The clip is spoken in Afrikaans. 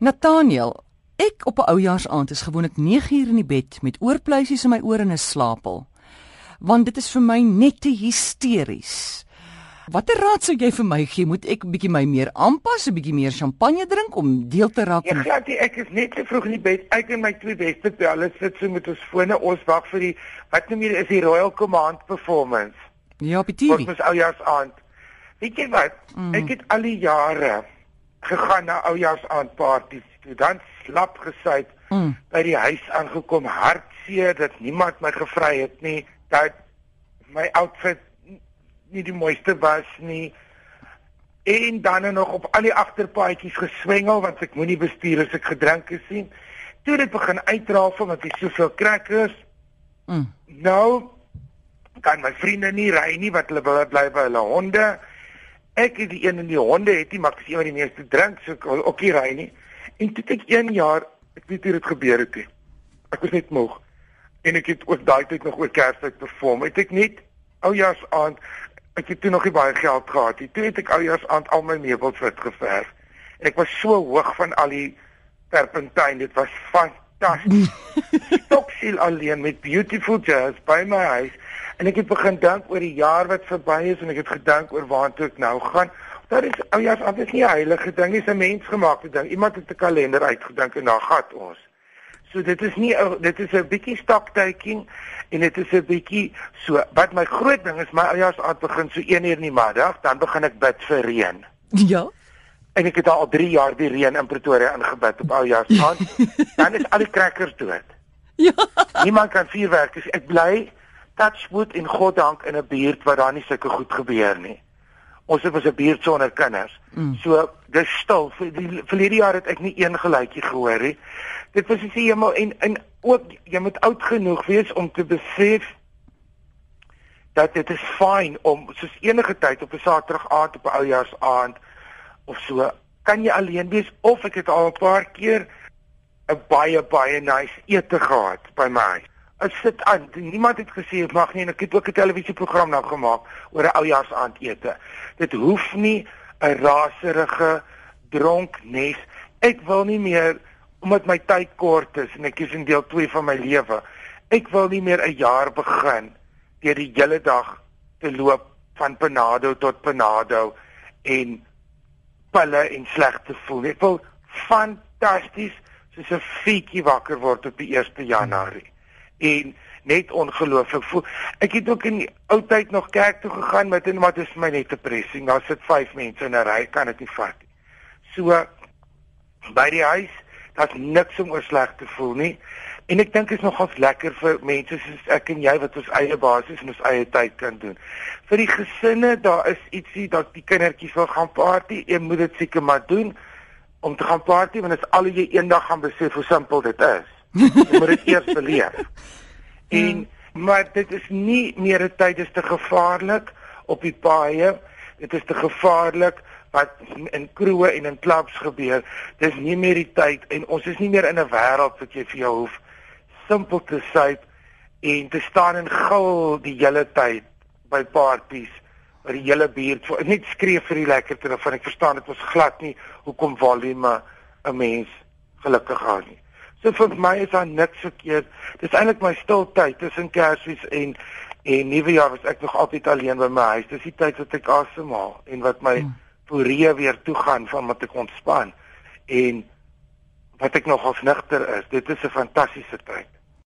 Nathaniel, ek op 'n oujaarsaand is gewoonlik 9 uur in die bed met oorpluisies in my ore en 'n slaapel. Want dit is vir my net te hysteries. Watter raad sou jy vir my gee? Moet ek 'n bietjie my meer aanpas, 'n bietjie meer champagne drink om deel te raak? Ja, glad. Ek is net te vroeg in die bed. Ek en my twee beste pelle sit so met ons fone. Ons wag vir die wat noem jy is die Royal Command performance. Ja, op die TV. Ons is oujaarsaand. Weet jy wat? Mm. Ek het al die jare gegaan na oujaarsaandpartytjies toe. Dan slap gesuit mm. by die huis aangekom hartseer dat niemand my gevry het nie dat my outfit nie die mooiste was nie. En dan nog op al die agterpaadjies geswengel want ek moenie bestuur as ek gedrink het sien toe dit begin uitrafel want ek soveel crackers mm. nou kan my vriende nie ry nie wat hulle bly by hulle honde ek is die een in die honde het nie maar ek is een van die meeste drink so ek ook nie ry nie. En toe ek 1 jaar ek weet hoe dit gebeur het nie. Ek was net moeg. En ek het ook daai tyd nog oor Kersfees perform. Het ek net oujaars aand ek het toe nog nie baie geld gehad nie. Toe het ek oujaars aand al my meubels wit geverf en ek was so hoog van al die terpentyn dit was fantasties stoksiel alleen met beautiful jazz by my huis En ek het begin dink oor die jaar wat verby is en ek het gedink oor waartoe ek nou gaan. Daar is ou ja, dit is nie 'n heilige ding, dit is 'n mensgemaakte ding. Iemand het 'n kalender uitgedink en daar gaan ons. So dit is nie dit is 'n bietjie stocktaking en dit is 'n bietjie so wat my groot ding is, my ou ja, aand begin so 1 uur in die middag, dan begin ek bid vir reën. Ja. En ek het al 3 jaar die reën in Pretoria ingebid op ou ja, aand. dan is al die crackers dood. Ja. Niemand kan vuurwerk, ek bly touchwood en God dank in 'n buurt waar daar nie sulke goed gebeur nie. Ons het was 'n buurt sonder kinders. Mm. So dis stil. Vir die verlede jaar het ek nie een geluidjie gehoor nie. Dit was as jy hemel en en ook jy moet oud genoeg wees om te besef dat dit is fyn om soos enige tyd op 'n Saterdag aand op 'n oujaarsaand of so kan jy alleen wees of ek het al 'n paar keer 'n baie baie nice ete gehad by my Ek sit aan. Niemand het gesê ek mag nie en ek het ook 'n televisieprogram nou gemaak oor 'n oujaarsaandete. Dit hoef nie 'n raserige dronk nes. Ek wil nie meer omdat my tyd kort is en ek is in deel 2 van my lewe. Ek wil nie meer 'n jaar begin deur die hele dag te loop van Panado tot Panado en pille en sleg te voel. Ek wil fantasties soos 'n fietjie wakker word op die 1 Januarie en net ongelooflik. Ek het ook in die ou tyd nog kerk toe gegaan met en wat is my net depressie. Daar sit 5 mense in 'n ry, kan dit nie vat nie. So by die huis, daar's niks om oor sleg te voel nie. En ek dink is nogals lekker vir mense soos ek en jy wat ons eie basis en ons eie tyd kan doen. Vir die gesinne, daar is ietsie dat die kindertjies wil gaan party, jy moet dit seker maar doen om te gaan party want dit is al jy eendag gaan besef hoe simpel dit is. Jy moet dit eers beleef. En maar dit is nie meer 'n tyd is te gevaarlik op die paaie. Dit is te gevaarlik wat in kroe en in klubs gebeur. Dis nie meer die tyd en ons is nie meer in 'n wêreld wat jy vir jou hoef simpel te syp en te staan en gil die hele tyd by parties waar die hele buurt net skree vir die lekkerte van ek verstaan dit was glad nie hoekom volume 'n mens gelukkig gaan nie. So vir my is daar niks verkeerd. Dis eintlik my stil tyd tussen Kersfees en en Nuwejaar was ek nog altyd alleen by my huis. Dis die tyd wat ek asemhaal en wat my hmm. poreë weer toe gaan van wat ek ontspan en wat ek nog as nigter is. Dit is 'n fantastiese tyd.